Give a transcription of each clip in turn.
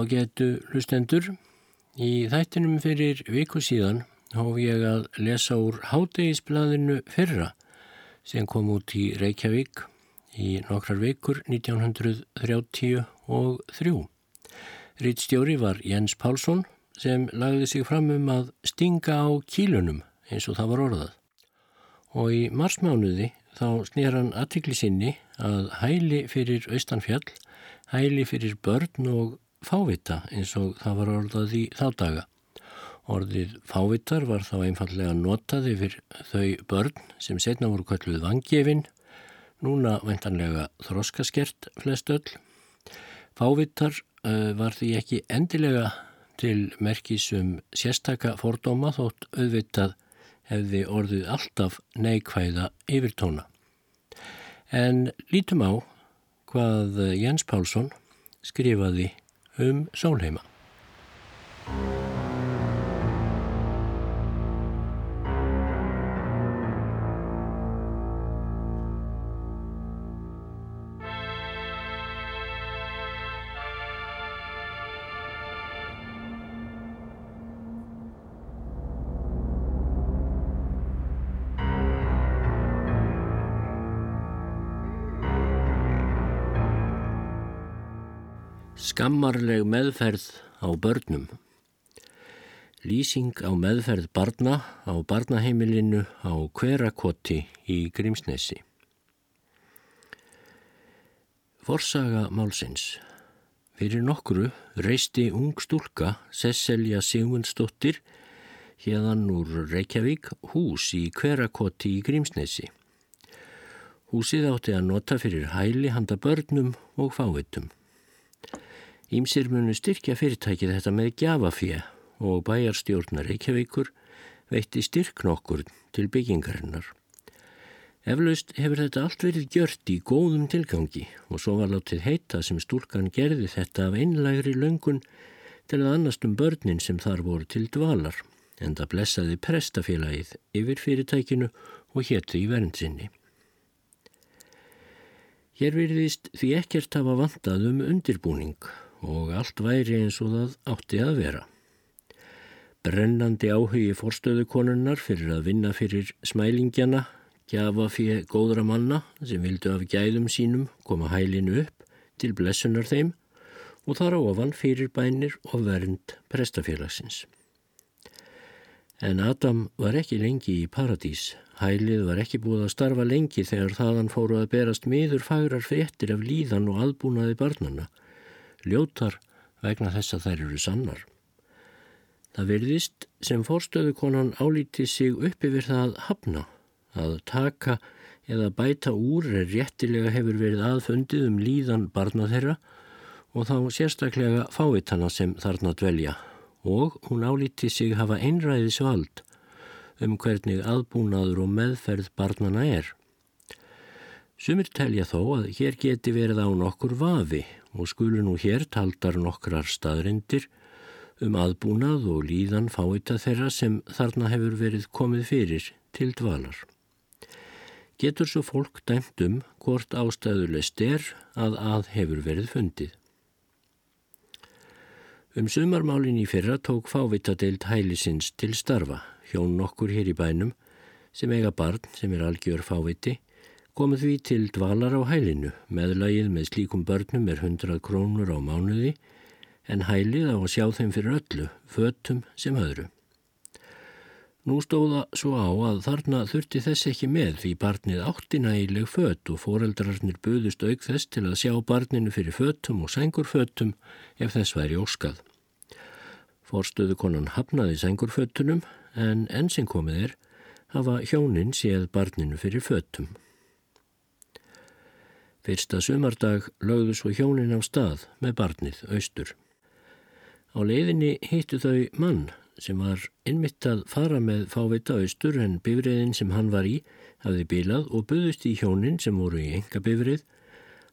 Ágætu hlustendur, í þættinum fyrir viku síðan hóf ég að lesa úr hátegisbladinu fyrra sem kom út í Reykjavík í nokkrar vikur 1933. Rítstjóri var Jens Pálsson sem lagði sig fram um að stinga á kílunum eins og það var orðað. Og í marsmánuði þá snýr hann aðtikli sinni að hæli fyrir austanfjall, hæli fyrir börn og fávita eins og það var orðað í þá daga. Orðið fávitar var þá einfallega notað yfir þau börn sem setna voru kölluð vangefin, núna vendanlega þroskaskert flest öll. Fávitar uh, var því ekki endilega til merkisum sérstaka fordóma þótt auðvitað hefði orðið alltaf neikvæða yfirtóna. En lítum á hvað Jens Pálsson skrifaði um Sólheima. Skammarleg meðferð á börnum. Lýsing á meðferð barna á barnaheimilinu á Hverakoti í Grímsnesi. Forsaga málsins. Fyrir nokkru reisti ung stúlka Sesselja Sigmundsdóttir hérðan úr Reykjavík hús í Hverakoti í Grímsnesi. Húsið átti að nota fyrir hæli handa börnum og fávitum. Ímsir munu styrkja fyrirtækið þetta með gjafafíja og bæjarstjórnar Reykjavíkur veitti styrk nokkur til byggingarinnar. Eflaust hefur þetta allt verið gjört í góðum tilgangi og svo var látið heita sem stúlkan gerði þetta af einlægri löngun til að annast um börnin sem þar voru til dvalar en það blessaði prestafélagið yfir fyrirtækinu og héttu í verndsinni. Hér virðist því ekkert hafa vantað um undirbúning og allt væri eins og það átti að vera. Brennandi áhugi fórstöðukonunnar fyrir að vinna fyrir smælingjana, gjafa fyrir góðra manna sem vildu af gæðum sínum koma hælinu upp til blessunar þeim og þar á ofan fyrir bænir og vernd prestafélagsins. En Adam var ekki lengi í paradís. Hælið var ekki búið að starfa lengi þegar þaðan fóru að berast miður fagrar fréttir af líðan og albúnaði barnana ljótar vegna þess að þær eru sannar. Það verðist sem fórstöðukonan álíti sig upp yfir það hafna að taka eða bæta úr er réttilega hefur verið aðfundið um líðan barna þeirra og þá sérstaklega fávitana sem þarna dvelja og hún álíti sig hafa einræðisvald um hvernig aðbúnaður og meðferð barnana er. Sumir telja þó að hér geti verið á nokkur vafi og skulu nú hér taldar nokkrar staðrindir um aðbúnað og líðan fáita þeirra sem þarna hefur verið komið fyrir til dvalar. Getur svo fólk dæmt um hvort ástæðulegst er að að hefur verið fundið. Um sumarmálin í fyrra tók fávita deilt hælisins til starfa, hjón nokkur hér í bænum, sem eiga barn sem er algjör fáviti, komið því til dvalar á hælinu. Meðlægið með slíkum börnum er 100 krónur á mánuði en hælið á að sjá þeim fyrir öllu, fötum sem öðru. Nú stóða svo á að þarna þurfti þess ekki með því barnið áttinægileg fött og foreldrarnir buðust auk þess til að sjá barninu fyrir fötum og sængurfötum ef þess væri óskað. Forstöðu konan hafnaði sængurfötunum en enn sem komið er hafa hjónin séð barninu fyrir fötum. Fyrsta sumardag lögðu svo hjónin á stað með barnið austur. Á leiðinni hittu þau mann sem var innmitt að fara með fávita austur en bifriðin sem hann var í hafði bílað og buðust í hjónin sem voru í enga bifrið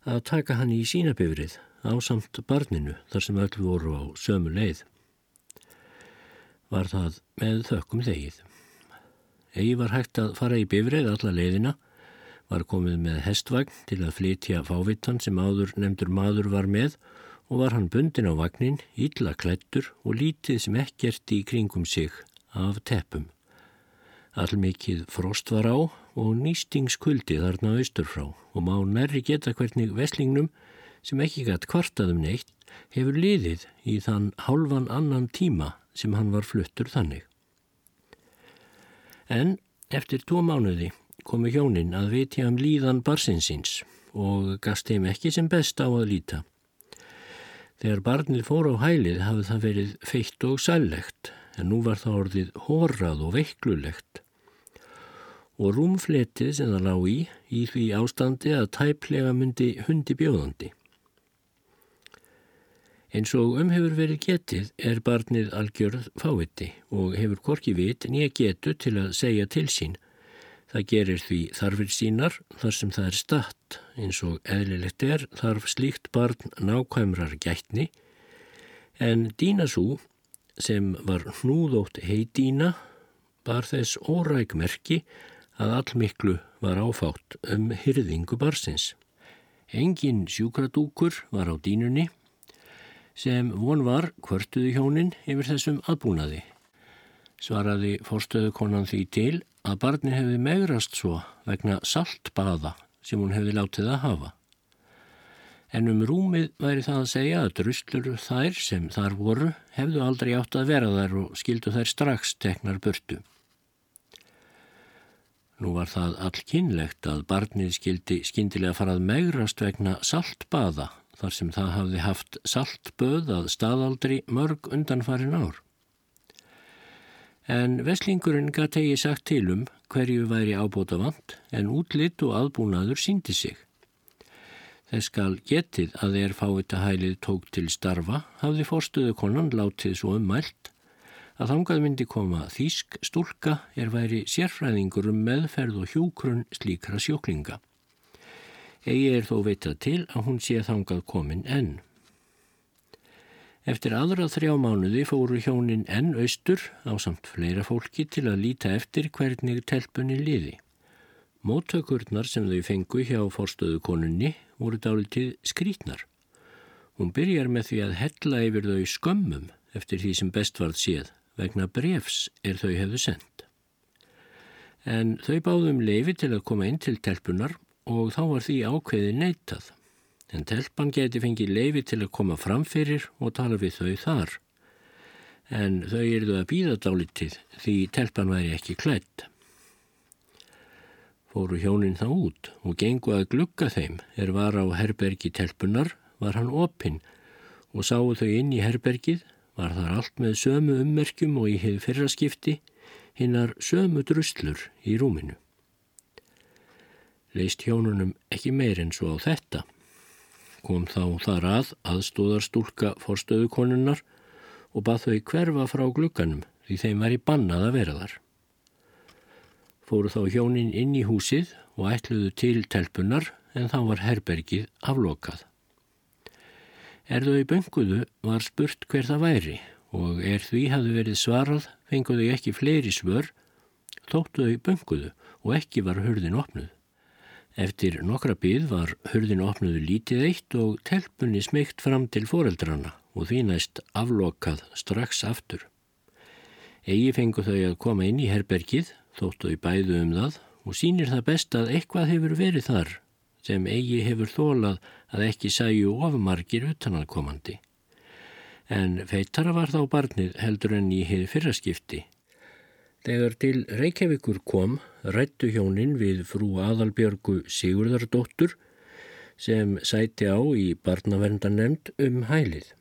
að taka hann í sína bifrið á samt barninu þar sem öll voru á sömu leið. Var það með þökkum þegið. Egi var hægt að fara í bifrið alla leiðina var komið með hestvagn til að flytja fávittan sem áður nefndur maður var með og var hann bundin á vagnin, illa klættur og lítið sem ekkert í kringum sig af teppum. Allmikið frost var á og nýstingskuldi þarna austurfrá og má nærri geta hvernig veslingnum sem ekki gætt kvartaðum neitt hefur liðið í þann hálfan annan tíma sem hann var fluttur þannig. En eftir tvo mánuði komu hjónin að vitja um líðan barsinsins og gast þeim ekki sem best á að líta. Þegar barnið fór á hælið hafði það verið feitt og sællegt en nú var það orðið horrað og veiklulegt. Og rúmfletið sem það lág í, í því ástandi að tæplega myndi hundi bjóðandi. Eins og um hefur verið getið er barnið algjörð fáviti og hefur korki vit nýja getu til að segja til sín Það gerir því þarfir sínar þar sem það er statt eins og eðlilegt er þarf slíkt barn nákvæmrar gætni en Dínasú sem var hnúðótt heidína bar þess órækmerki að allmiklu var áfátt um hyrðingu barsins. Engin sjúkradúkur var á dínunni sem von var kvörtuðu hjónin yfir þessum aðbúnaði. Svaraði fórstöðu konan því til að barni hefði megrast svo vegna saltbaða sem hún hefði látið að hafa. En um rúmið væri það að segja að druslur þær sem þar voru hefðu aldrei átt að vera þær og skildu þær strax teknar burtu. Nú var það allkynlegt að barnið skildi skindilega farað megrast vegna saltbaða þar sem það hafði haft saltböð að staðaldri mörg undanfarin ár en veslingurinn gæti eigi sagt til um hverju væri ábóta vant en útlitt og aðbúnaður síndi sig. Þess skal getið að þeir fáita hælið tók til starfa hafði fórstuðu konan látið svo ummælt að þangað myndi koma þýsk stúlka er væri sérfræðingur um meðferð og hjúkrun slíkra sjóklinga. Egi er þó veitað til að hún sé þangað komin enn. Eftir aðra þrjá mánuði fóru hjónin enn austur á samt fleira fólki til að líta eftir hvernig telpunni liði. Móttökurnar sem þau fengu hjá forstöðu konunni voru dálitið skrítnar. Hún byrjar með því að hella yfir þau skömmum eftir því sem best varð séð vegna brefs er þau hefðu sendt. En þau báðum leifi til að koma inn til telpunar og þá var því ákveði neytað en telpan geti fengið leifi til að koma fram fyrir og tala við þau þar. En þau eruðu að býða dálitið því telpan væri ekki klætt. Fóru hjónin þá út og gengu að glukka þeim er var á herbergi telpunar var hann opinn og sáu þau inn í herbergið var þar allt með sömu ummerkjum og í hefð fyrraskipti hinnar sömu druslur í rúminu. Leist hjónunum ekki meir en svo á þetta kom þá þar að aðstóðarstúlka forstöðukonunnar og bað þau hverfa frá glugganum því þeim var í bannað að vera þar. Fóru þá hjónin inn í húsið og ætluðu til telpunar en þá var herbergið aflokað. Er þau bönguðu var spurt hver það væri og er því hafðu verið svarað fenguðu ekki fleiri svör þóttu þau bönguðu og ekki var hurðin opnuð. Eftir nokkra byð var hurðin opnuðu lítið eitt og telpunni smygt fram til foreldrana og því næst aflokað strax aftur. Egi fengu þau að koma inn í herbergið, þóttu þau bæðu um það og sínir það best að eitthvað hefur verið þar sem eigi hefur þólað að ekki sæju ofmargir utanankomandi. En feittara var þá barnið heldur enn í hefði fyrraskipti Þegar til Reykjavíkur kom rættu hjónin við frú Aðalbjörgu Sigurðardóttur sem sæti á í barnaverndarnemnd um hælið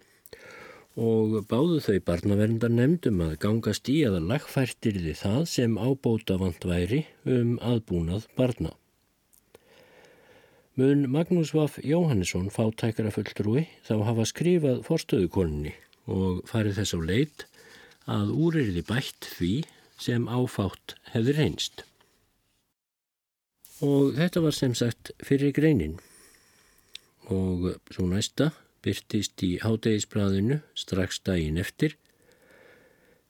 og báðu þau barnaverndarnemnd um að gangast í að lagfærtir þið það sem ábóta vant væri um aðbúnað barna. Mun Magnús Vaff Jóhannesson fátækara fulltrúi þá hafa skrifað forstöðukoninni og farið þess á leit að úrriði bætt því sem áfátt hefði reynst. Og þetta var sem sagt fyrir greinin og svo næsta byrtist í hátegisbræðinu strax daginn eftir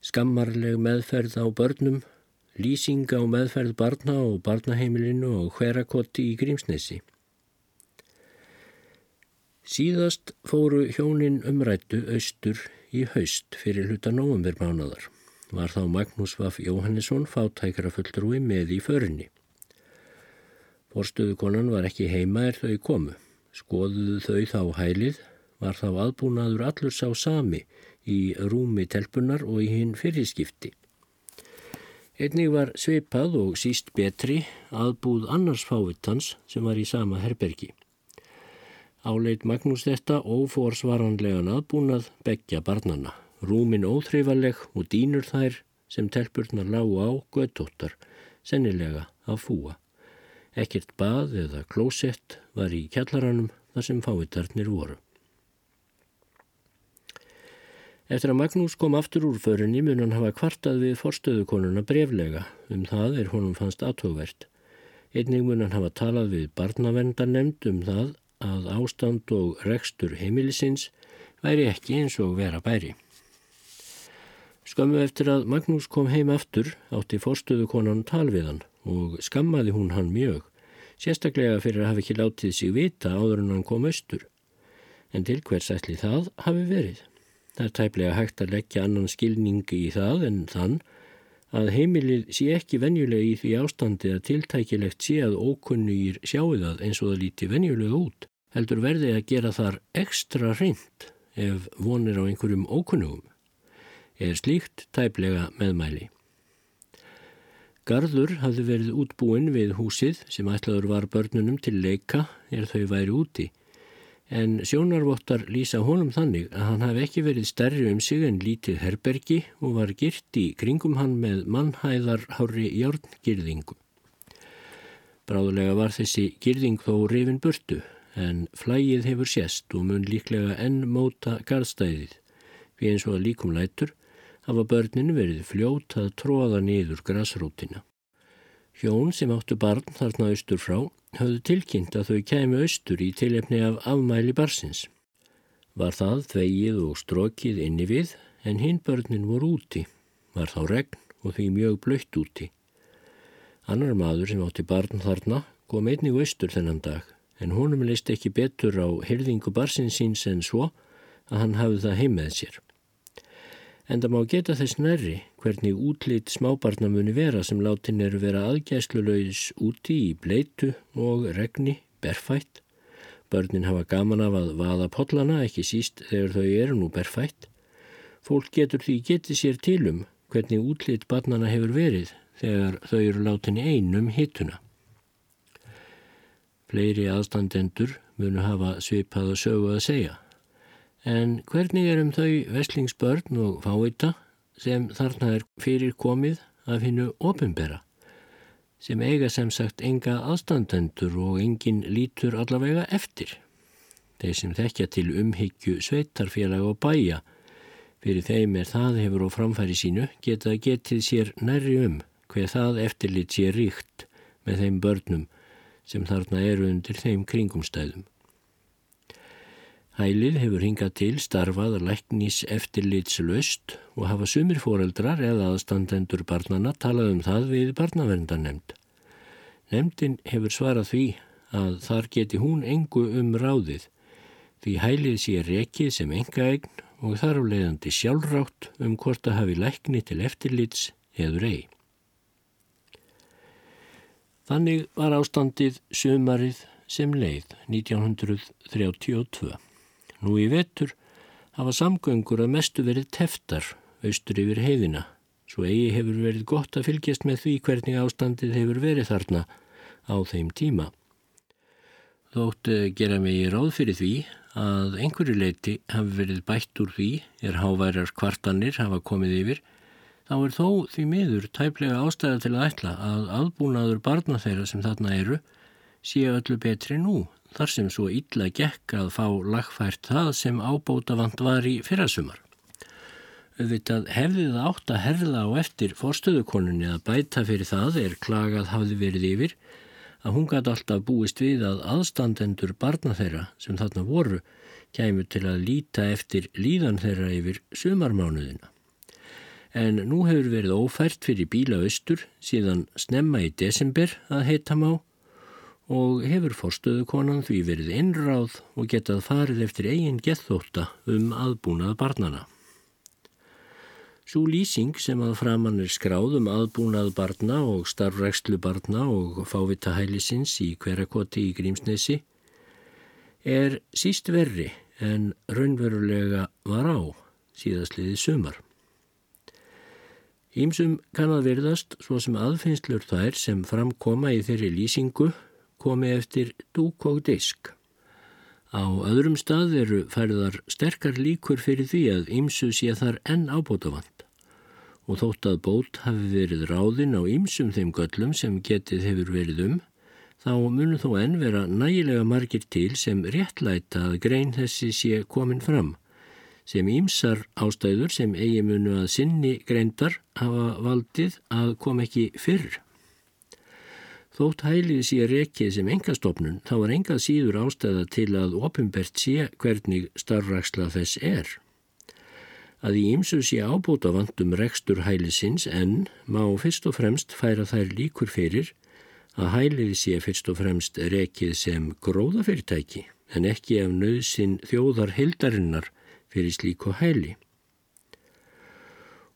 skammarleg meðferð á börnum, lýsing á meðferð barna og barnaheimilinu og hverakotti í Grímsnesi. Síðast fóru hjónin umrættu austur í haust fyrir hluta nógumverðmánadar. Var þá Magnús Vaff Jóhannesson fátækra fulltrúi með í förinni. Forstöðukonan var ekki heima er þau komu. Skoðuðu þau þá hælið, var þá aðbúnaður allur sá sami í rúmi telpunar og í hinn fyrirskipti. Einnig var sveipað og síst betri aðbúð annars fávitans sem var í sama herbergi. Áleit Magnús þetta óforsvaranlegan aðbúnað begja barnana. Rúmin óþreifaleg og dýnur þær sem telpurnar lágu á göttóttar, sennilega að fúa. Ekkert bað eða klósett var í kjallaranum þar sem fáitarnir voru. Eftir að Magnús kom aftur úr förinni mun hann hafa kvartað við forstöðukonuna breflega, um það er honum fannst aðtóvert. Einnig mun hann hafa talað við barnavendanemnd um það að ástand og rekstur heimilisins væri ekki eins og vera bæri. Skömmu eftir að Magnús kom heim aftur átti fórstöðu konan tal við hann og skammaði hún hann mjög, sérstaklega fyrir að hafa ekki látið sig vita áður en hann kom austur. En til hvers ætli það hafi verið. Það er tæplega hægt að leggja annan skilningi í það en þann að heimilið sé ekki venjulega í því ástandi að tiltækilegt sé að ókunnugir sjáu það eins og það líti venjulega út, heldur verði að gera þar ekstra reynd ef vonir á einhverjum ókunnugum, er slíkt tæplega meðmæli. Garður hafði verið útbúin við húsið sem ætlaður var börnunum til leika er þau væri úti en sjónarvottar lýsa honum þannig að hann hafi ekki verið stærri um sig en lítið herbergi og var girt í kringum hann með mannhæðar hári járngirðingu. Bráðulega var þessi girðing þó rifin burtu en flægið hefur sést og mun líklega enn móta garðstæðið við eins og að líkum lætur hafa börnin verið fljót að tróða niður grasrútina. Hjón sem áttu barn þarna austur frá höfðu tilkynnt að þau kæmi austur í tilefni af afmæli barsins. Var það þvegið og strokið inni við en hinn börnin voru úti, var þá regn og því mjög blöytt úti. Annar maður sem átti barn þarna kom einnig austur þennan dag en honum leist ekki betur á hyrðingu barsins síns en svo að hann hafði það heim með sér en það má geta þess nærri hvernig útlýtt smábarna muni vera sem látin eru vera aðgæslulegis úti í bleitu og regni, berfætt. Börnin hafa gaman af að vaða pollana, ekki síst þegar þau eru nú berfætt. Fólk getur því getið sér tilum hvernig útlýtt barnana hefur verið þegar þau eru látin einum hittuna. Fleiri aðstandendur munu hafa svipað að sögu að segja. En hvernig er um þau veslingsbörn og fávita sem þarna er fyrir komið af hinnu ofinbera sem eiga sem sagt enga aðstandendur og engin lítur allavega eftir. Þeir sem þekkja til umhyggju sveitarfélag og bæja fyrir þeim er það hefur á framfæri sínu geta getið sér nærri um hver það eftirlit sé ríkt með þeim börnum sem þarna eru undir þeim kringumstæðum. Hælið hefur hingað til starfað læknis eftirlitslöst og hafa sumir foreldrar eða aðstandendur barnana talað um það við barnavendanemnd. Nemndin hefur svarað því að þar geti hún engu um ráðið því hælið sé rekið sem enga eign og þar á leiðandi sjálfrátt um hvort að hafi lækni til eftirlits eður ei. Þannig var ástandið sumarið sem leið 1932. Nú í vetur hafa samgöngur að mestu verið teftar austur yfir heiðina, svo eigi hefur verið gott að fylgjast með því hvernig ástandið hefur verið þarna á þeim tíma. Þótt eh, gera mig í ráð fyrir því að einhverju leiti hafi verið bætt úr því er háværar kvartanir hafa komið yfir, þá er þó því miður tæplega ástæða til að ætla að aðbúnaður barna þeirra sem þarna eru sé öllu betri nú þar sem svo illa gekk að fá lagfært það sem ábótavant var í fyrrasumar. Auðvitað hefði það átt að herða á eftir forstöðukonunni að bæta fyrir það er klagað hafði verið yfir að hún gæti alltaf búist við að aðstandendur barna þeirra sem þarna voru kæmu til að líta eftir líðan þeirra yfir sumarmánuðina. En nú hefur verið ófært fyrir bíla austur síðan snemma í desember að heita má og hefur forstöðukonan því verið innráð og getað farið eftir eigin gethóta um aðbúnað barnana. Svo lýsing sem að framann er skráð um aðbúnað barna og starfrækslu barna og fávita hælisins í hverjakoti í Grímsnesi er síst verri en raunverulega var á síðastliði sumar. Ímsum kann að verðast svo sem aðfinnslur þær sem framkoma í þeirri lýsingu komi eftir dúk og disk. Á öðrum stað eru færðar sterkar líkur fyrir því að ymsu sé þar enn ábótavand og þótt að bót hafi verið ráðinn á ymsum þeim göllum sem getið hefur verið um, þá munum þó enn vera nægilega margir til sem réttlæta að grein þessi sé komin fram, sem ymsar ástæður sem eigi munu að sinni greindar hafa valdið að kom ekki fyrr. Þótt hælið sé rekið sem engastofnun þá er engað síður ástæða til að opimbert sé hvernig starfraksla þess er. Að í ymsu sé ábúta vandum rekstur hælisins en má fyrst og fremst færa þær líkur fyrir að hælið sé fyrst og fremst rekið sem gróðafyrirtæki en ekki af nöðsin þjóðar heldarinnar fyrir slíku hæli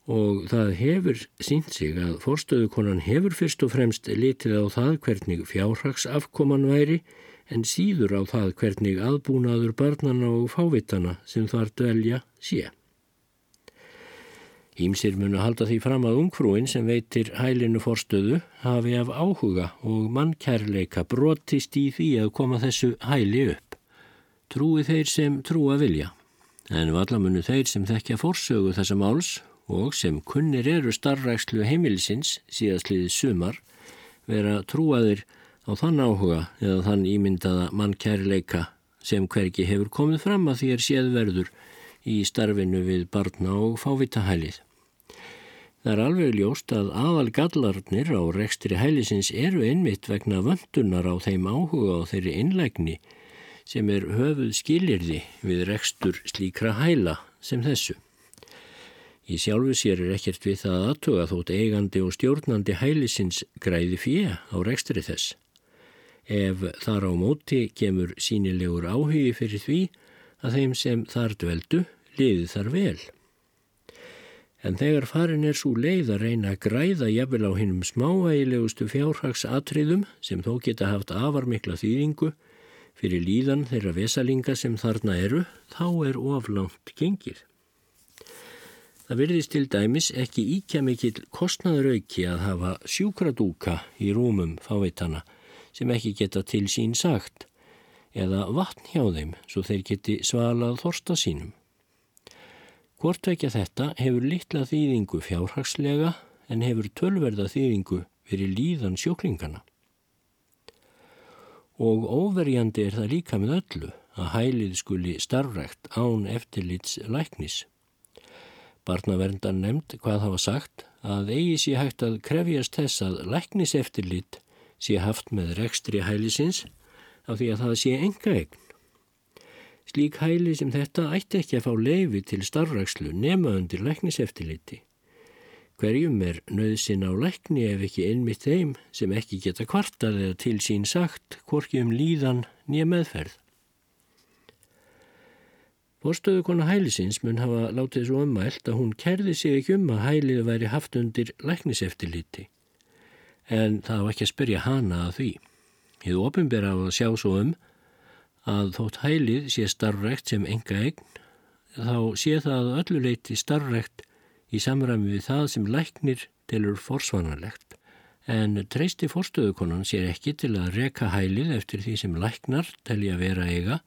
og það hefur sínt sig að forstöðukonan hefur fyrst og fremst litið á það hvernig fjárhagsafkoman væri en síður á það hvernig aðbúnaður barnana og fávitana sem þar dvelja sé. Ímsir munu halda því fram að ungfrúin sem veitir hælinu forstöðu hafi af áhuga og mannkærleika brotist í því að koma þessu hæli upp. Trúi þeir sem trúa vilja, en vallamunu þeir sem þekkja forsögu þessa máls og sem kunnir eru starfrækslu heimilisins síðastliðið sumar vera trúaðir á þann áhuga eða þann ímyndaða mann kærleika sem hverki hefur komið fram að því er séðverður í starfinu við barna og fávitahælið. Það er alveg ljóst að aðal gallarnir á rekstri hælisins eru einmitt vegna vöndunar á þeim áhuga og þeirri innlægni sem er höfuð skilirði við rekstur slíkra hæla sem þessu. Í sjálfu sér er ekkert við það aðtuga þótt eigandi og stjórnandi hælisins græði fjö á rekstri þess. Ef þar á móti gemur sínilegur áhugi fyrir því að þeim sem þar dveldu liði þar vel. En þegar farin er svo leið að reyna að græða jafnvel á hinnum smáægilegustu fjárhagsatriðum sem þó geta haft afarmikla þýðingu fyrir líðan þeirra vesalinga sem þarna eru, þá er oflánt gengið. Það virðist til dæmis ekki íkja mikill kostnaðurauki að hafa sjúkradúka í rúmum fáveitana sem ekki geta til sín sagt eða vatn hjá þeim svo þeir geti svalað þorsta sínum. Hvort vekja þetta hefur litla þýðingu fjárhagslega en hefur tölverða þýðingu fyrir líðan sjóklingana. Og óverjandi er það líka með öllu að hælið skuli starfrækt án eftirlits læknis. Barnaverndar nefnd hvað hafa sagt að eigi sé hægt að krefjast þess að lækniseftirlit sé haft með rekstri hælisins af því að það sé enga eign. Slík hæli sem þetta ætti ekki að fá leifi til starfrækslu nema undir lækniseftirliti. Hverjum er nöðsin á lækni ef ekki einmitt þeim sem ekki geta kvartað eða til sín sagt hvorki um líðan nýja meðferð. Forstöðukona hælisins mun hafa látið svo ummælt að hún kerði sig ekki um að hælið væri haft undir lækniseftiliti. En það var ekki að spyrja hana að því. Þið ofinbera á að sjá svo um að þótt hælið sé starfrekt sem enga eign, þá sé það ölluleiti starfrekt í samræmi við það sem læknir telur forsvanarlegt. En treysti forstöðukonan sér ekki til að reka hælið eftir því sem læknar telja vera eiga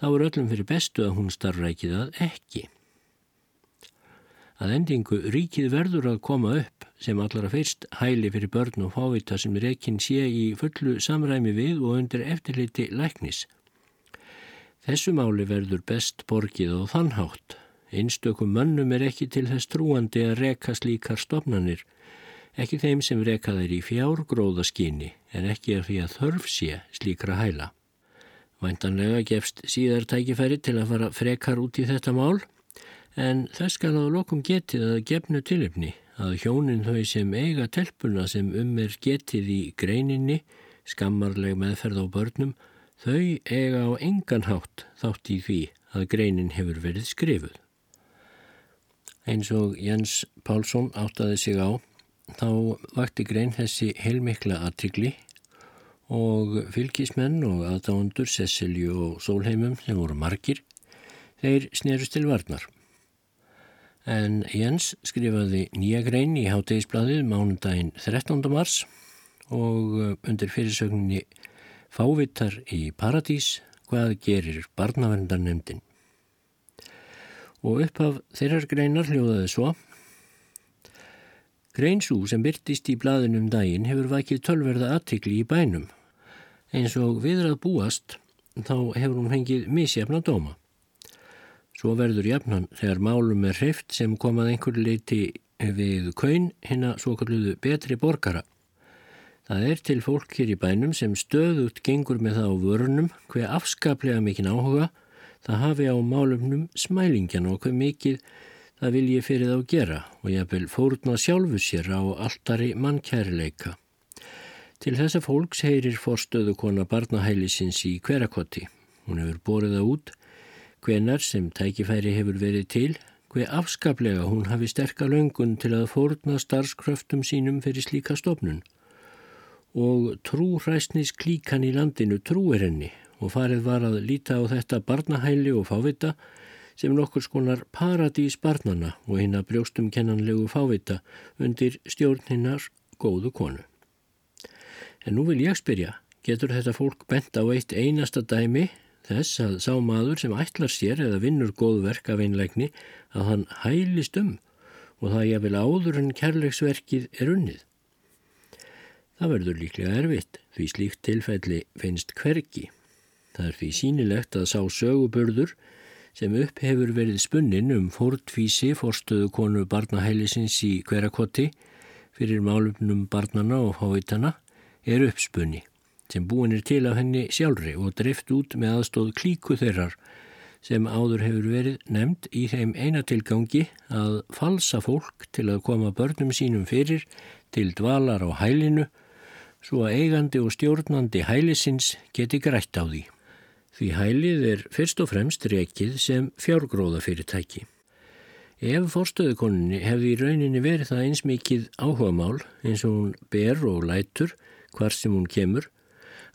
þá er öllum fyrir bestu að hún starfrækið að ekki. Að endingu ríkið verður að koma upp sem allara fyrst hæli fyrir börn og fávita sem reikinn sé í fullu samræmi við og undir eftirliti læknis. Þessu máli verður best borgið og þannhátt. Einstökum mönnum er ekki til þess trúandi að reka slíkar stopnanir, ekki þeim sem reka þeir í fjárgróðaskinni en ekki af því að þörf sé slíkra hæla. Væntanlega gefst síðar tækifæri til að fara frekar út í þetta mál en þess skal á lokum getið að gefnu tilöfni að hjónin þau sem eiga telpuna sem um er getið í greininni skammarleg meðferð á börnum, þau eiga á engan hátt þátt í því að greinin hefur verið skrifuð. Eins og Jens Pálsson áttaði sig á, þá vakti grein þessi heilmikla aðtikli og fylgismenn og aðdáendur Cecilju og Sólheimum sem voru margir, þeir snerust til varnar. En Jens skrifaði nýja grein í hátegisbladið mánundaginn 13. mars og undir fyrirsögninni Fávittar í Paradís hvað gerir barnavendarnemdin. Og upp af þeirrar greinar hljóðaði svo Greinsú sem byrtist í blaðinum daginn hefur vakið tölverða aðtikli í bænum. Eins og viðrað búast þá hefur hún fengið misjafna dóma. Svo verður jafnan þegar málum er hreift sem komað einhver leiti við kaun hérna svo kalluðu betri borgara. Það er til fólk hér í bænum sem stöðut gengur með það á vörunum hver afskaplega mikinn áhuga það hafi á málumnum smælingjan og hver mikið það vil ég fyrir þá gera og ég vil fórna sjálfu sér á alltari mannkærileika. Til þessa fólks heyrir forstöðu kona barnahælisins í hverakotti. Hún hefur borið það út hvenar sem tækifæri hefur verið til, hver afskaplega hún hafi sterka löngun til að fórna starfskröftum sínum fyrir slíka stofnun. Og trúræstnis klíkan í landinu trúir henni og farið var að líta á þetta barnahæli og fávita sem nokkur skonar paradís barnana og hinn að brjóstum kennanlegu fávita undir stjórn hinnar góðu konu. En nú vil ég spyrja, getur þetta fólk bent á eitt einasta dæmi þess að sá maður sem ætlar sér eða vinnur góðverk af einlegni að hann hælist um og það ég vil áður en kærleiksverkið er unnið. Það verður líklega erfitt því slíkt tilfelli finnst hverki. Það er því sínilegt að sá söguburður sem upp hefur verið spunnin um fórtvísi fórstöðu konu barnahælisins í hverakotti fyrir málumnum barnana og fávitana er uppspunni sem búin er til af henni sjálfri og drift út með aðstóð klíku þeirrar sem áður hefur verið nefnd í þeim einatilgangi að falsa fólk til að koma börnum sínum fyrir til dvalar á hælinu svo að eigandi og stjórnandi hælisins geti grætt á því. Því hælið er fyrst og fremst rekið sem fjárgróðafyrirtæki. Ef fórstöðukoninni hefði í rauninni verið það eins mikið áhuga mál eins og hún ber og lætur hvar sem hún kemur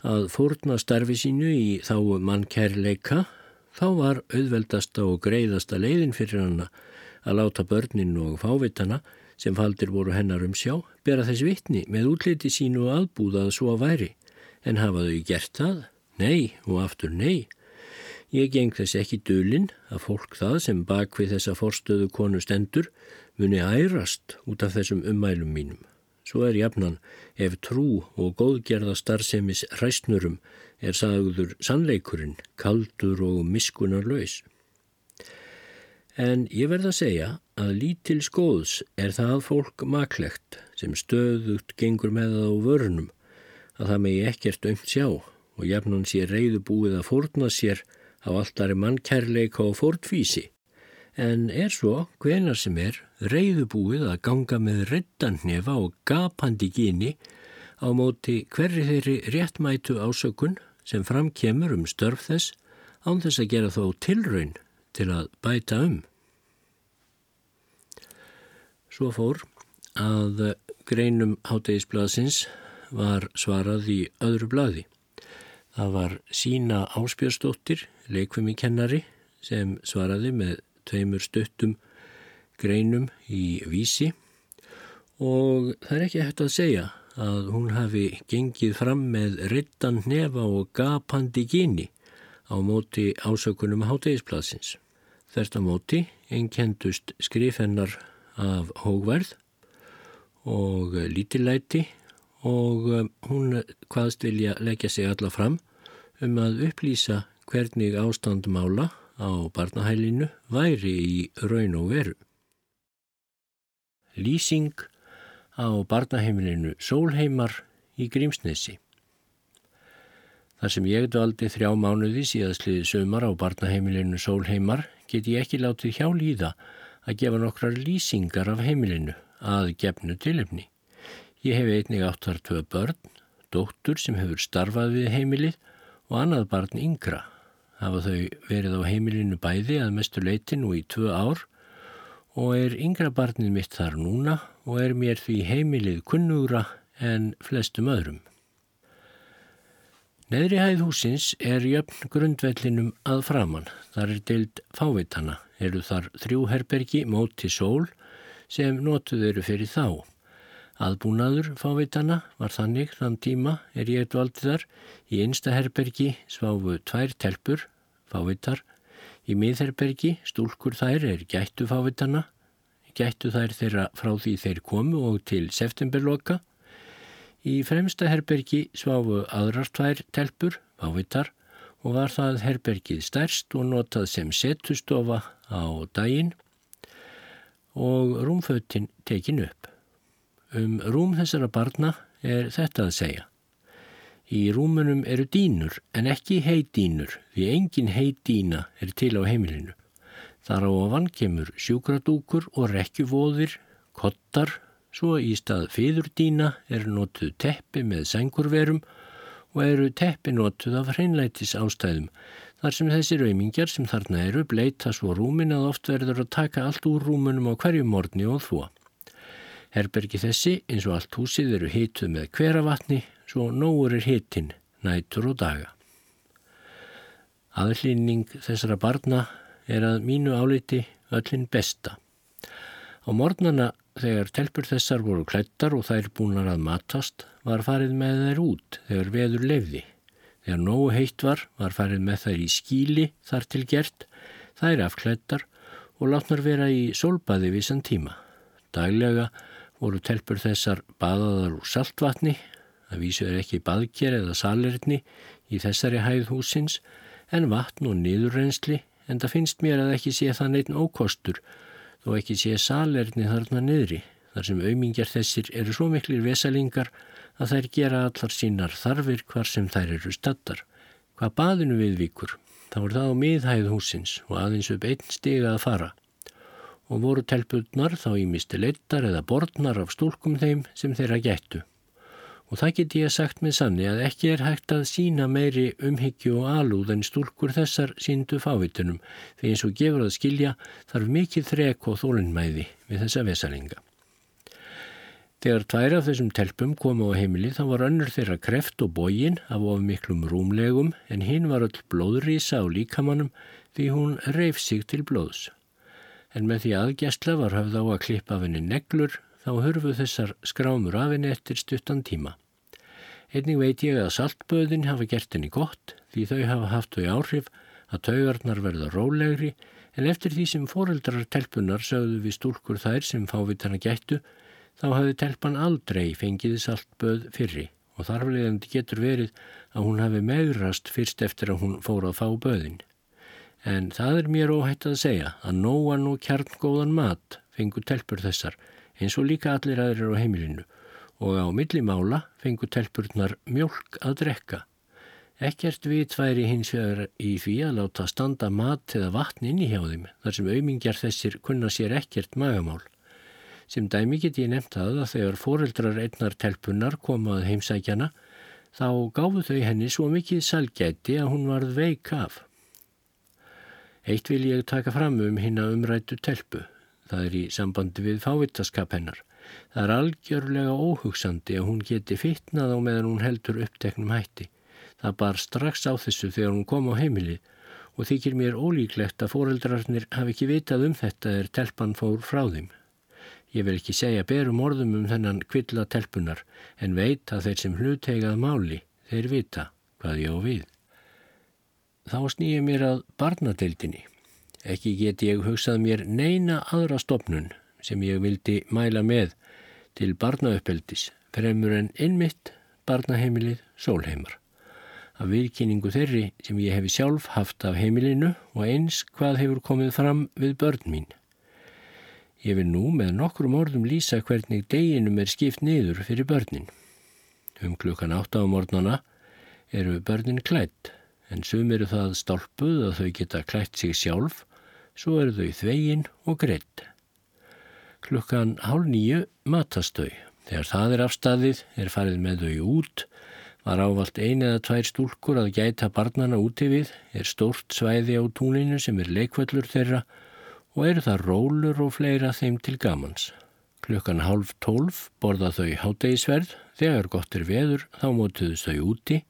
að fórna starfi sínu í þá mann kærleika þá var auðveldasta og greiðasta leiðin fyrir hana að láta börnin og fávitana sem faldir voru hennar um sjá bera þess vittni með útliti sínu og aðbúða að svo væri en hafaðu gert það Nei og aftur nei. Ég geng þess ekki dölinn að fólk það sem bak við þessa forstöðu konu stendur muni ærast út af þessum ummælum mínum. Svo er jafnan ef trú og góðgerða starfsemis hræstnurum er sagður sannleikurinn, kaldur og miskunar laus. En ég verð að segja að lítil skóðs er það fólk maklegt sem stöðugt gengur með það á vörnum að það megi ekkert aumt sjá og jafnum sé reyðu búið að fórna sér á alltari mannkærleika og fórtvísi, en er svo, hvenar sem er, reyðu búið að ganga með reddandnefa og gapandi gíni á móti hverri þeirri réttmætu ásökun sem framkemur um störf þess án þess að gera þó tilraun til að bæta um. Svo fór að greinum hátegisblasins var svarað í öðru bladi. Það var sína áspjörstóttir, leikfumikennari, sem svaraði með tveimur stuttum greinum í vísi og það er ekki hægt að segja að hún hafi gengið fram með rittan nefa og gapandi gíni á móti ásökunum hátegisplassins. Þersta móti einkendust skrifennar af hógverð og lítillæti og um, hún hvaðst vilja leggja sig alla fram um að upplýsa hvernig ástand mála á barnahælinu væri í raun og veru. Lýsing á barnaheimilinu Sólheimar í Grímsnesi Þar sem ég dvaldi þrjá mánuði síðastliði sömar á barnaheimilinu Sólheimar get ég ekki látið hjá líða að gefa nokkrar lýsingar af heimilinu að gefnu tilefni. Ég hef einnig átt þar tvö börn, dóttur sem hefur starfað við heimilið og annað barn yngra. Hafa þau verið á heimilinu bæði að mestu leiti nú í tvö ár og er yngra barnið mitt þar núna og er mér því heimilið kunnugra en flestum öðrum. Neðri hæð húsins er jöfn grundvellinum að framann. Þar er deild fávitana, eru þar þrjú herbergi móti sól sem notuð eru fyrir þá. Aðbúnaður fávitana var þannig þann tíma er ég dvaldi þar í einsta herbergi sváfu tvær telpur, fávitar, í miðherbergi stúlkur þær er gættu fávitana, gættu þær þeirra frá því þeir komu og til septemberloka. Í fremsta herbergi sváfu aðrar tvær telpur, fávitar, og var það herbergið stærst og notað sem setustofa á daginn og rúmfötinn tekin upp. Um rúm þessara barna er þetta að segja. Í rúmunum eru dínur en ekki heidínur því engin heidína er til á heimilinu. Þar á að vankemur sjúkradúkur og rekkjuvóðir, kottar, svo í stað fýðurdína er notuð teppi með sengurverum og eru teppi notuð af hreinlætis ástæðum þar sem þessi raumingjar sem þarna eru bleita svo rúmin að oft verður að taka allt úr rúmunum á hverju morni og þvó. Herbergi þessi eins og allt húsið eru hituð með hveravatni svo nógur er hitin nætur og daga. Aðlýning þessara barna er að mínu áliti öllin besta. Á mornana þegar telpur þessar voru klættar og þær búinar að matast var farið með þær út þegar veður lefði. Þegar nógu heitt var var farið með þær í skíli þar til gert, þær afklættar og látnar vera í solbaði vissan tíma. Daglega voru telpur þessar baðaðar úr saltvatni, það vísu er ekki baðger eða salerni í þessari hæð húsins, en vatn og niðurrensli, en það finnst mér að ekki sé það neitt ókostur, þó ekki sé salerni þarna niðri, þar sem aumingjar þessir eru svo miklir vesalingar að þær gera allar sínar þarfir hvar sem þær eru stattar. Hvað baðinu viðvíkur, þá er það á miðhæð húsins og aðeins upp einn stiga að fara og voru telpurnar þá ímisti leittar eða borðnar af stúlkum þeim sem þeirra gættu. Og það get ég sagt með sanni að ekki er hægt að sína meiri umhyggju og alúð en stúlkur þessar síndu fávitunum því eins og gefur að skilja þarf mikið þrek og þólinnmæði við þessa vesalinga. Þegar tvær af þessum telpum komu á heimili þá var önnur þeirra kreft og bógin af of miklum rúmlegum en hinn var öll blóðrýsa á líkamannum því hún reif sig til blóðs en með því aðgjastla var hafð á að klippa af henni neglur þá hörfu þessar skrámur af henni eftir stuttan tíma. Einning veit ég að saltböðin hafa gert henni gott því þau hafa haft þau áhrif að taugarnar verða rólegri en eftir því sem foreldrar telpunar sögðu við stúlkur þær sem fávitana gættu þá hafi telpan aldrei fengið saltböð fyrri og þarflegandi getur verið að hún hafi megrast fyrst eftir að hún fór að fá böðin. En það er mér óhætt að segja að nóan og kjarngóðan mat fengur telpur þessar eins og líka allir aðrir á heimilinu og á millimála fengur telpurnar mjölk að drekka. Ekkert vitværi hins vegar í því að láta standa mat eða vatn inn í hjá þeim þar sem auðmingjar þessir kunna sér ekkert magamál. Sem dæmi get ég nefnt að að þegar foreldrar einnar telpunar komað heimsækjana þá gáfu þau henni svo mikið salgæti að hún varð veik af. Eitt vil ég taka fram um hinn að umrætu telpu. Það er í sambandi við fávitaskap hennar. Það er algjörlega óhugsandi að hún geti fitnað á meðan hún heldur uppteknum hætti. Það bar strax á þessu þegar hún kom á heimilið og þykir mér ólíklegt að fóreldrarnir hafi ekki vitað um þetta er telpan fór frá þeim. Ég vil ekki segja berum orðum um þennan kvilla telpunar en veit að þeir sem hlutegað máli, þeir vita hvað ég á við. Þá snýði mér að barnadeildinni. Ekki get ég hugsað mér neina aðra stopnun sem ég vildi mæla með til barnauppeldis fremur en innmitt barnaheimilið sólheimar. Af viðkynningu þeirri sem ég hefi sjálf haft af heimilinu og eins hvað hefur komið fram við börn mín. Ég vil nú með nokkrum orðum lýsa hvernig deginum er skipt niður fyrir börnin. Um klukkan átta á mornana eru börnin klætt en sum eru það stálpuð að þau geta klætt sig sjálf, svo eru þau þvegin og greitt. Klukkan hálf nýju matast þau. Þegar það er afstæðið er farið með þau út, Var ávalt ein eða tvær stúlkur að gæta barnana úti við, er stórt svæði á túninu sem er leikvöllur þeirra og eru það rólur og fleira þeim til gamans. Klukkan half tólf borða þau hátegisverð, þegar gott er veður þá mótuðust þau úti,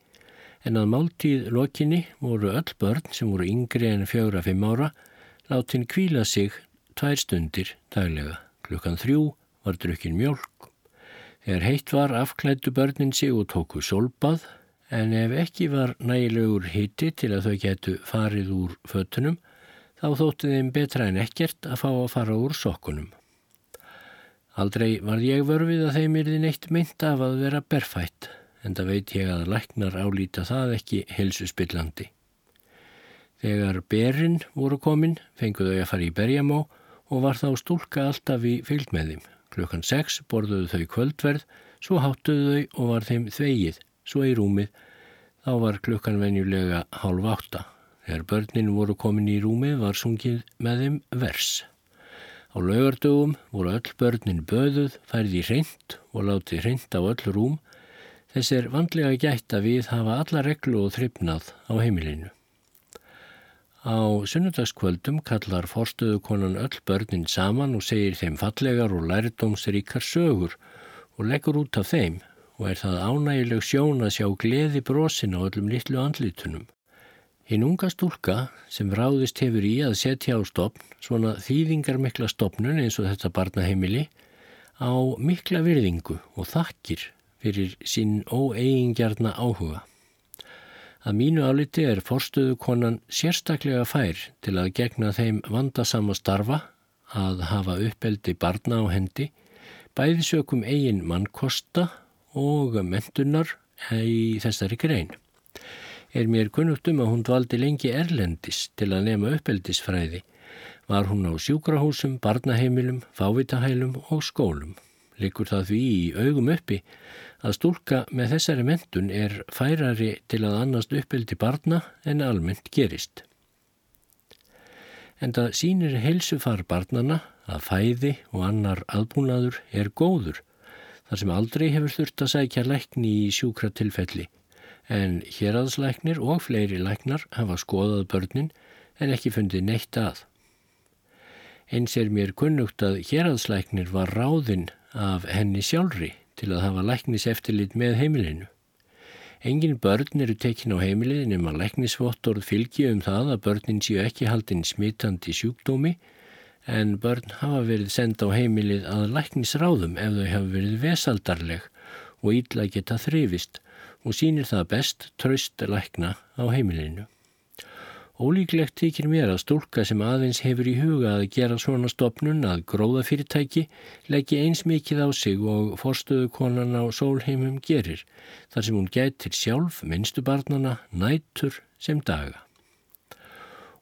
en að máltíð lokinni voru öll börn sem voru yngri en fjögra fimm ára látin kvíla sig tvær stundir daglega. Klukkan þrjú var drukkin mjölk Þegar heitt var afklættu börnin sig og tóku solbað en ef ekki var nægilegur hitti til að þau getu farið úr föttunum þá þótti þeim betra en ekkert að fá að fara úr sokkunum. Aldrei var ég vörfið að þeim erði neitt mynd af að vera berfætt en það veit ég að læknar álýta það ekki helsuspillandi. Þegar berinn voru komin fenguðu þau að fara í berjamó og var þá stúlka alltaf í fylg með þeim. Klukkan sex borðuðu þau kvöldverð, svo háttuðu þau og var þeim þvegið, svo í rúmið. Þá var klukkan venjulega hálf átta. Þegar börnin voru komin í rúmið var sungið með þeim vers. Á laugardögum voru öll börnin böðuð, færði hreint og láti hreint á öll rúm. Þess er vandlega gætt að við hafa alla reglu og þryfnað á heimilinu. Á sunnudagskvöldum kallar forstöðukonan öll börnin saman og segir þeim fallegar og lærdómsríkar sögur og leggur út af þeim og er það ánægileg sjón að sjá gleði brosin á öllum litlu andlitunum. Hinn unga stúlka sem ráðist hefur í að setja á stopn, svona þýðingar mikla stopnun eins og þetta barnaheimili, á mikla virðingu og þakkir fyrir sín óeigingjarna áhuga. Að mínu áliti er forstuðu konan sérstaklega fær til að gegna þeim vandasama starfa að hafa uppeldi barna á hendi, bæði sökum eigin mannkosta og mentunar í þessari grein. Er mér kunnugt um að hún dvaldi lengi erlendis til að nema uppeldisfræði. Var hún á sjúkrahúsum, barnaheimilum, fávitahælum og skólum. Likur það því í augum uppi að stúlka með þessari mentun er færari til að annast uppeldi barna en almennt gerist. En það sínir heilsufar barnana að fæði og annar aðbúnaður er góður þar sem aldrei hefur þurft að sækja lækni í sjúkra tilfelli en héraðslæknir og fleiri læknar hafa skoðað börnin en ekki fundið neitt að. Eins er mér kunnugt að héraðslæknir var ráðinn af henni sjálfri til að hafa læknis eftirlit með heimilinu. Engin börn eru tekin á heimilið nema læknisvottorð fylgi um það að börnin séu ekki haldinn smittandi sjúkdómi en börn hafa verið senda á heimilið að læknisráðum ef þau hafa verið vesaldarleg og ídla geta þrifist og sínir það best tröst lækna á heimilinu. Ólíklegt þykir mér að stúlka sem aðeins hefur í huga að gera svona stopnun að gróðafyrirtæki leggja eins mikið á sig og forstöðu konan á sólheimum gerir þar sem hún gætir sjálf minnstubarnana nætur sem daga.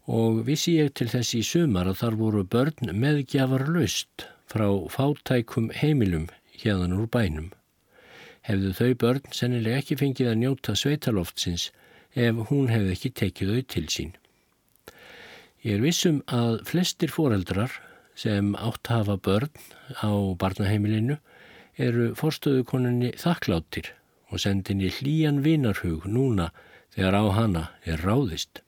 Og vissi ég til þessi sumar að þar voru börn meðgjafar löst frá fátækum heimilum hérðan úr bænum. Hefðu þau börn sennilega ekki fengið að njóta sveitaloftsins ef hún hefði ekki tekið þau til sín. Ég er vissum að flestir foreldrar sem átt hafa börn á barnaheimilinu eru forstöðukoninni þakkláttir og sendinni hlýjan vinarhug núna þegar á hana er ráðist.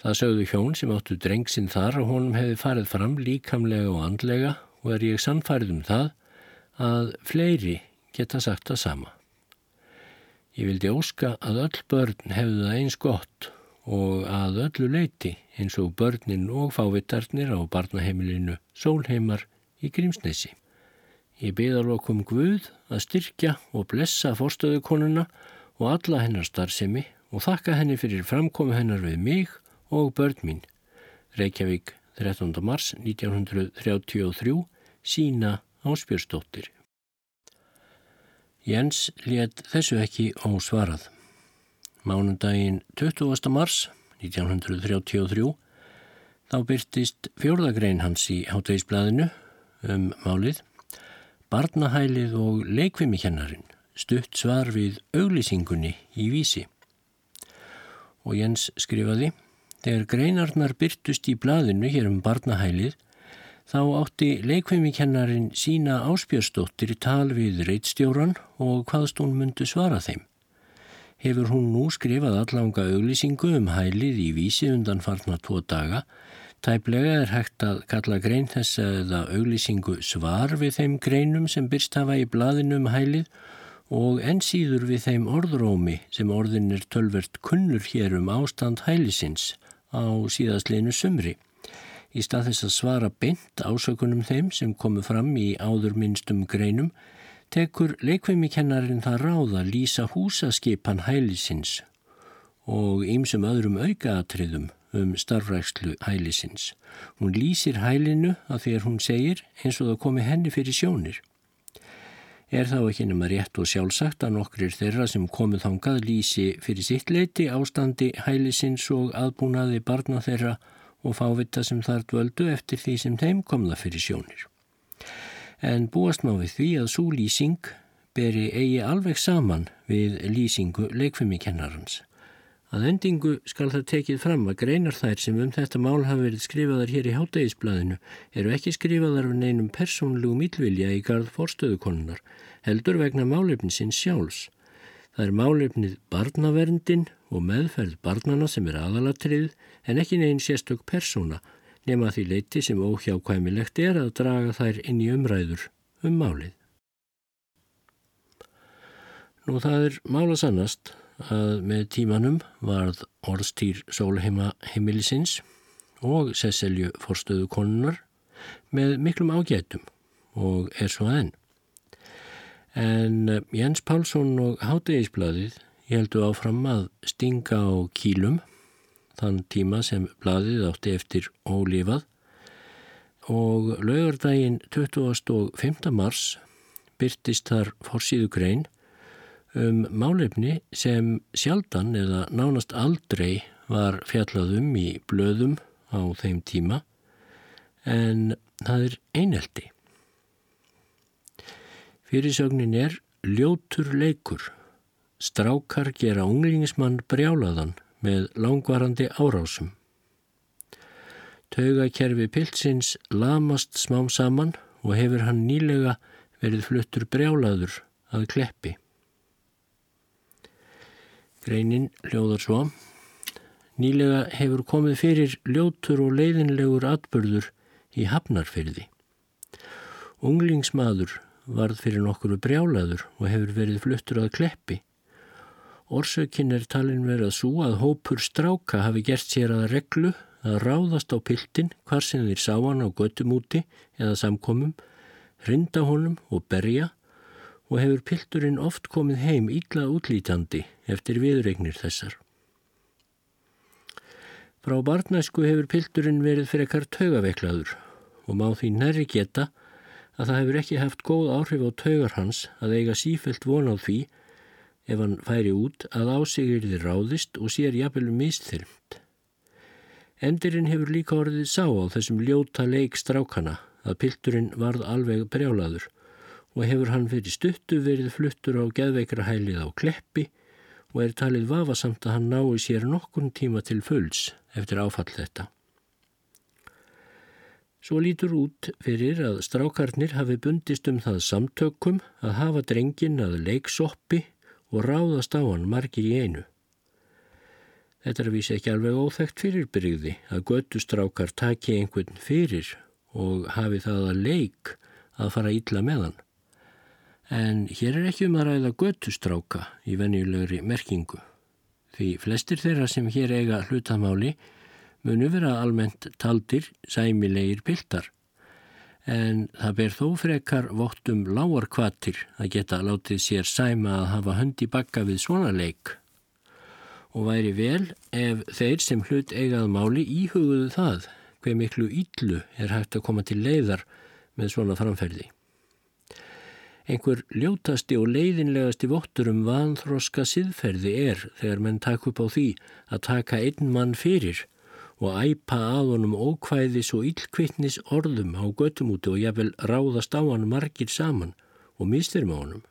Það sögðu hjón sem áttu drengsinn þar og honum hefði farið fram líkamlega og andlega og er ég sannfærið um það að fleiri geta sagt það sama. Ég vildi óska að öll börn hefðu það eins gott og að öllu leiti eins og börnin og fávittarnir á barnaheimilinu Sólheimar í Grímsnesi. Ég beðalokum Guð að styrkja og blessa forstöðukonuna og alla hennar starfsemi og þakka henni fyrir framkomi hennar við mig og börn mín. Reykjavík 13. mars 1933 sína áspjörstóttir. Jens let þessu ekki ósvarað. Mánundaginn 20. mars 1933 þá byrtist fjórðagrein hans í hátvegisblæðinu um málið Barnahælið og leikvimikennarin stutt svar við auglýsingunni í vísi. Og Jens skrifaði Þegar greinarnar byrtust í blæðinu hér um barnahælið þá átti leikvimikennarin sína áspjörstóttir tal við reittstjóran og hvaðst hún myndu svara þeim. Hefur hún nú skrifað allanga auglýsingu um hælið í vísi undan farna tvo daga. Tæplega er hægt að kalla grein þess eða auglýsingu svar við þeim greinum sem byrst hafa í blaðinu um hælið og ensýður við þeim orðrómi sem orðin er tölvert kunnur hér um ástand hælisins á síðastleinu sumri. Í stað þess að svara beint ásökunum þeim sem komu fram í áður minnstum greinum, tekur leikveimikennarin það ráða lýsa húsaskipan hælisins og ýmsum öðrum aukaatriðum um starfrækslu hælisins. Hún lýsir hælinu að að hún segir eins og það komi henni fyrir sjónir. Er þá ekki nema rétt og sjálfsagt að nokkrir þeirra sem komið þangað lýsi fyrir sitt leiti ástandi hælisins og aðbúnaði barna þeirra og fávita sem þar dvöldu eftir því sem þeim kom það fyrir sjónir. En búast má við því að svo lýsing beri eigi alveg saman við lýsingu leikfumikennarans. Að endingu skal það tekið fram að greinar þær sem um þetta mál hafi verið skrifaðar hér í hátægisblæðinu eru ekki skrifaðar af neinum persónlugum yllvilja í garð forstöðukonunnar, heldur vegna málefninsins sjálfs. Það er málefnið barnaverndin og meðferð barnana sem er aðalatrið en ekki neginn sérstök persóna nema því leiti sem óhjákvæmilegt er að draga þær inn í umræður um málið. Nú það er mála sannast að með tímanum varð orðstýr sólheima heimilisins og Cecilju forstöðu konunar með miklum ágætum og er svo enn. En eh, Jens Pálsson og Hátegisbladið heldu áfram að stinga á kílum þann tíma sem bladið átti eftir ólifað og laugardaginn 25. mars byrtist þar forsýðu grein um málefni sem sjaldan eða nánast aldrei var fjallaðum í blöðum á þeim tíma en það er eineldi. Fyrirsögnin er ljótur leikur. Strákar gera unglingsmann brjálaðan með langvarandi árásum. Taugakerfi pilsins lamast smám saman og hefur hann nýlega verið fluttur brjálaður að kleppi. Greinin hljóðar svo. Nýlega hefur komið fyrir ljótur og leiðinlegur atbörður í hafnarfyrði. Unglingsmaður varð fyrir nokkuru brjálaður og hefur verið fluttur að kleppi. Orsökinn er talin verið að svo að hópur stráka hafi gert sér að reglu að ráðast á piltin hvar sem þeir sá hann á göttumúti eða samkomum, rinda honum og berja og hefur pilturinn oft komið heim ítla útlítandi eftir viðregnir þessar. Frá barnæsku hefur pilturinn verið fyrir ekkar taugaveiklaður og má því nærri geta að það hefur ekki haft góð áhrif á taugar hans að eiga sífelt von á því ef hann færi út að ásigir þið ráðist og sér jafnvelu mistþyrmt. Endirinn hefur líka orðið sá á þessum ljóta leik strákana að pilturinn varð alveg brjálaður og hefur hann fyrir stuttu verið fluttur á geðveikra hælið á kleppi og er talið vafasamt að hann nái sér nokkun tíma til fulls eftir áfall þetta. Svo lítur út fyrir að strákarnir hafi bundist um það samtökum að hafa drengin að leiksoppi og ráðast á hann margir í einu. Þetta er að vísa ekki alveg óþægt fyrirbyrgði að göttustrákar taki einhvern fyrir og hafi það að leik að fara ítla með hann. En hér er ekki um að ræða göttustráka í venjulegri merkingu. Því flestir þeirra sem hér eiga hlutamáli munu vera almennt taldir sæmilegir piltar en það ber þó frekar vottum láarkvatir að geta látið sér sæma að hafa höndi bakka við svona leik og væri vel ef þeir sem hlut eigað máli íhuguðu það hver miklu íllu er hægt að koma til leiðar með svona framferði. Einhver ljótasti og leiðinlegasti vottur um vanþroska siðferði er þegar menn takk upp á því að taka einn mann fyrir og æpa að honum ókvæðis og yllkvittnis orðum á göttumúti og jáfnvel ráðast á hann margir saman og mistir með honum.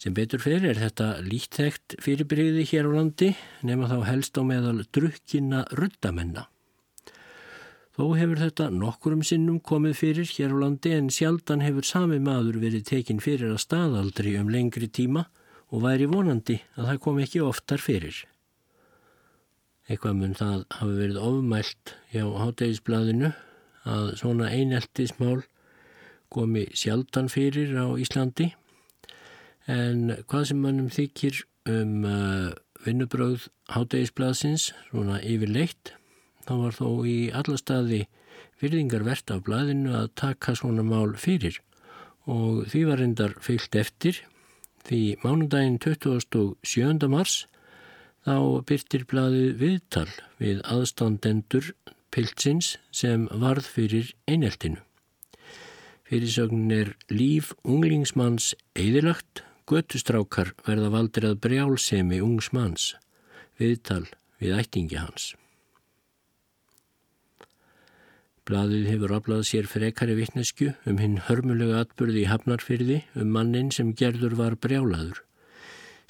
Sem betur fyrir er þetta líktækt fyrirbreyði hér á landi nema þá helst á meðal drukkina ruddamenna. Þó hefur þetta nokkurum sinnum komið fyrir hér á landi en sjaldan hefur sami maður verið tekin fyrir að staðaldri um lengri tíma og væri vonandi að það kom ekki oftar fyrir. Eitthvað mun það hafi verið ofmælt hjá hátægisbladinu að svona eineltismál komi sjaldan fyrir á Íslandi en hvað sem mannum þykir um uh, vinnubröð hátægisbladsins svona yfirleitt þá var þó í alla staði virðingarvert af blæðinu að taka svona mál fyrir og því var reyndar fyllt eftir því mánundaginn 27. mars þá byrtir blæðið viðtal við aðstandendur piltsins sem varð fyrir eineltinu. Fyrirsögnin er líf unglingsmanns eðilagt, göttustrákar verða valdir að brjálsemi ungsmanns, viðtal við ættingi hans. Blaðið hefur aflað sér frekari vittnesku um hinn hörmulega atbyrði í Hafnarfyrði um mannin sem gerður var brjálaður.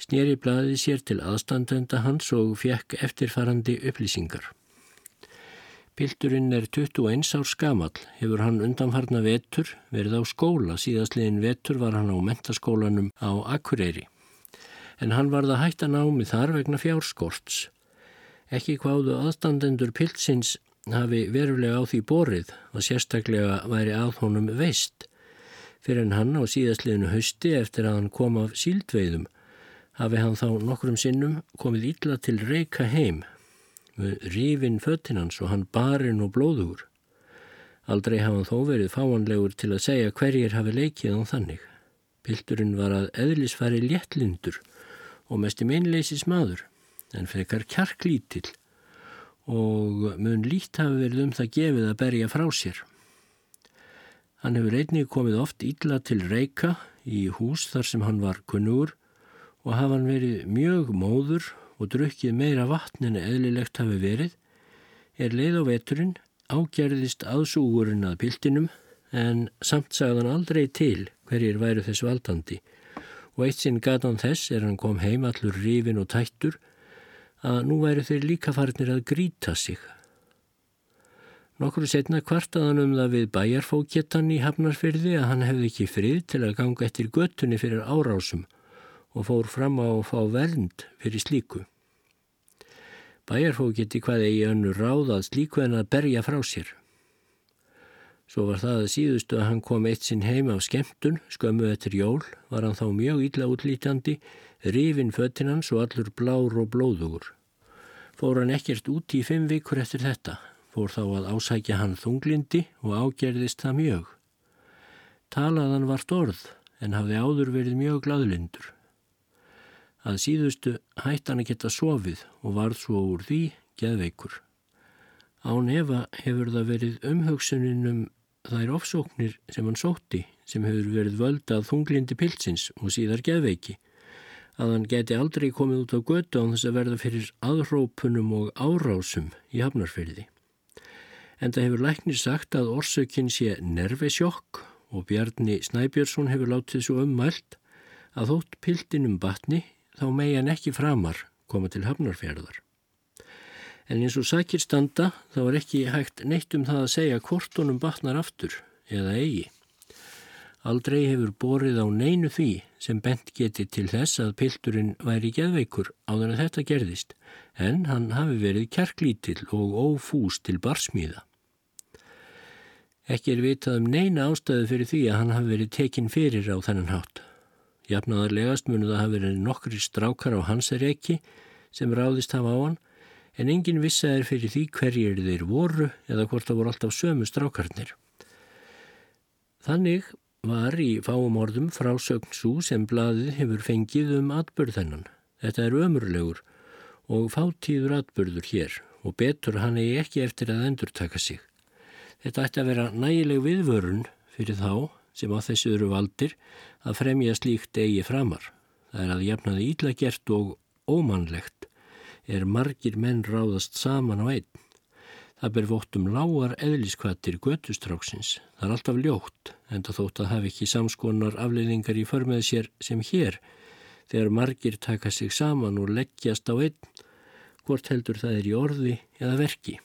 Snýri blaðið sér til aðstandenda hans og fekk eftirfarandi upplýsingar. Pilturinn er 21 árs gamall, hefur hann undanfarna vetur verið á skóla, síðastliðin vetur var hann á mentaskólanum á Akureyri. En hann varða hægt að námi þar vegna fjárskorts. Ekki hvaðu aðstandendur piltsins hafi verulega á því borið og sérstaklega væri að honum veist fyrir en hann á síðastliðinu hausti eftir að hann kom af síldveiðum hafi hann þá nokkrum sinnum komið illa til reyka heim með rífin föttinans og hann barinn og blóður. Aldrei hafa hann þó verið fáanlegur til að segja hverjir hafi leikið án þannig. Pildurinn var að eðlisfæri léttlindur og mest í meinleysis maður en frekar kjarklítill og mun lít hafi verið um það gefið að berja frá sér. Hann hefur einnig komið oft ítla til reyka í hús þar sem hann var kunnugur og hafa hann verið mjög móður og drukkið meira vatn en eðlilegt hafi verið, er leið á veturinn ágerðist aðsúgurinn að piltinum en samt sagðan aldrei til hverjir væru þess valdandi og eitt sinn gatan þess er hann kom heim allur rífin og tættur að nú væri þeir líka farnir að gríta sig. Nokkru setna kvartaðan um það við bæjarfókjettan í Hafnarfyrði að hann hefði ekki frið til að ganga eftir göttunni fyrir árásum og fór fram á að fá vernd fyrir slíku. Bæjarfóketti hvað eigi önnu ráðað slíku en að berja frá sér. Svo var það að síðustu að hann kom eitt sinn heim af skemmtun, skömmu eftir jól, var hann þá mjög illa útlítandi rifin föttinans og allur blár og blóðugur. Fór hann ekkert út í fimm vikur eftir þetta, fór þá að ásækja hann þunglindi og ágerðist það mjög. Talaðan vart orð en hafði áður verið mjög gladlindur. Að síðustu hætt hann að geta sofið og varð svo úr því geðveikur. Án Eva hefur það verið umhugsunin um þær ofsóknir sem hann sótti sem hefur verið völdað þunglindi pilsins og síðar geðveiki að hann geti aldrei komið út á götu án þess að verða fyrir aðrópunum og árásum í hafnarferði. En það hefur læknir sagt að orsökinn sé nervesjokk og Bjarni Snæbjörnsson hefur látið svo ummælt að þótt piltinum batni þá megi hann ekki framar koma til hafnarferðar. En eins og sækir standa þá er ekki hægt neitt um það að segja hvort honum batnar aftur eða eigi. Aldrei hefur borið á neinu því sem bent geti til þess að pilturinn væri geðveikur áður að þetta gerðist, en hann hafi verið kjarklítill og ófús til barsmíða. Ekki er vitað um neina ástæðu fyrir því að hann hafi verið tekinn fyrir á þennan hátt. Jafnaðarlegast munu það hafi verið nokkri strákar á hans er ekki sem ráðist hafa á hann, en engin vissa er fyrir því hverjir þeir voru eða hvort það voru alltaf sömu strákarnir. Þannig var í fáum orðum frásögn svo sem bladið hefur fengið um atbyrðennan. Þetta er ömurlegur og fátíður atbyrður hér og betur hann eigi ekki eftir að endur taka sig. Þetta ætti að vera nægileg viðvörun fyrir þá sem á þessu eru valdir að fremja slíkt eigi framar. Það er að jafnaði ítlagert og ómannlegt er margir menn ráðast saman á einn. Það ber vóttum lágar eðliskvatir götustráksins. Það er alltaf ljótt, en það þótt að hafi ekki samskonar afleiðingar í förmið sér sem hér, þegar margir taka sig saman og leggjast á einn, hvort heldur það er í orði eða verki.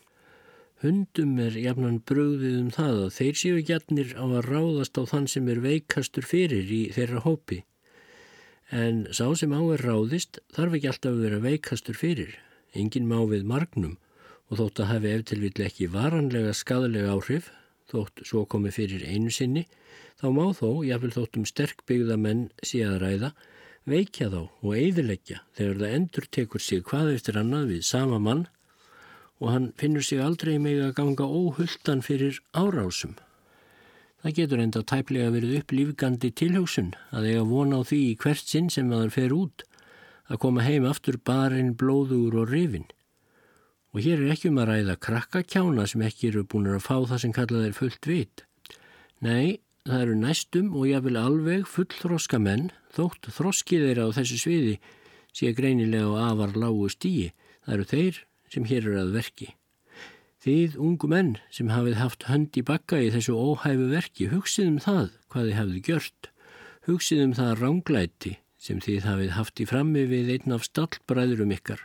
Hundum er jafnan bröðið um það að þeir séu gjarnir á að ráðast á þann sem er veikastur fyrir í þeirra hópi. En sá sem á er ráðist þarf ekki alltaf að vera veikastur fyrir. Engin má við margnum og þótt að hafi eftir vill ekki varanlega skadalega áhrif, þótt svo komi fyrir einu sinni, þá má þó, jáfnvel þóttum sterkbyggða menn að ræða, veikja þá og eiðileggja þegar það endur tekur sig hvað eftir annað við sama mann og hann finnur sig aldrei með að ganga óhulltan fyrir árásum. Það getur enda tæplega verið upp lífgandi tilhjóksun að eiga vona á því í hvert sinn sem maður fer út að koma heim aftur barinn, blóður og rifin. Og hér er ekki um að ræða krakkakjána sem ekki eru búin að fá það sem kallað er fullt vit. Nei, það eru næstum og jáfnvel alveg fullþroska menn þótt þroskið þeirra á þessu sviði sé greinilega á afar lágu stíi. Það eru þeir sem hér er að verki. Þið ungu menn sem hafið haft hönd í bakka í þessu óhæfu verki, hugsið um það hvað þið hafið gjört. Hugsið um það ránglæti sem þið hafið haft í frammi við einn af stallbræðurum ykkar.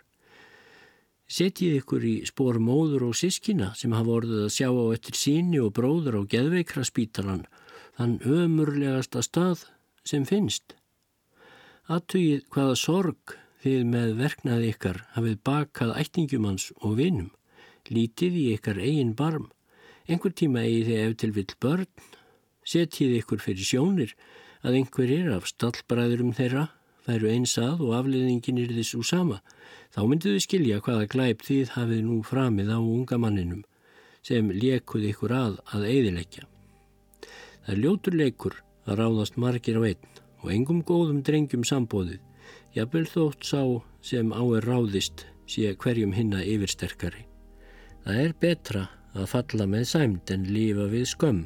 Setjið ykkur í spór móður og sískina sem hafa orðið að sjá á eftir síni og bróður á geðveikra spítalan, þann ömurlegasta stað sem finnst. Aðtugið hvaða sorg þið með verknaði ykkar hafið bakað ættingjumanns og vinum, lítið í ykkar eigin barm, einhver tíma eigi þið ef til vill börn, setjið ykkur fyrir sjónir að einhverjir af stallbræðurum þeirra væru einsað og afleðingin er þessu sama, þá mynduðu skilja hvaða glæp þið hafið nú framið á unga manninum sem lekuð ykkur að að eidilegja. Það er ljótur leikur að ráðast margir á einn og engum góðum drengjum sambóðið Jafnvel þótt sá sem á er ráðist sé hverjum hinna yfirsterkari. Það er betra að falla með sæmt en lífa við skömm.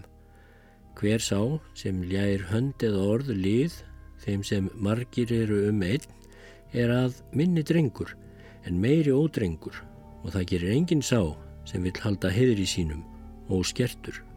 Hver sá sem ljær hönd eða orð líð, þeim sem margir eru um einn, er að minni drengur en meiri ódrengur og það gerir engin sá sem vil halda heðri sínum og skertur.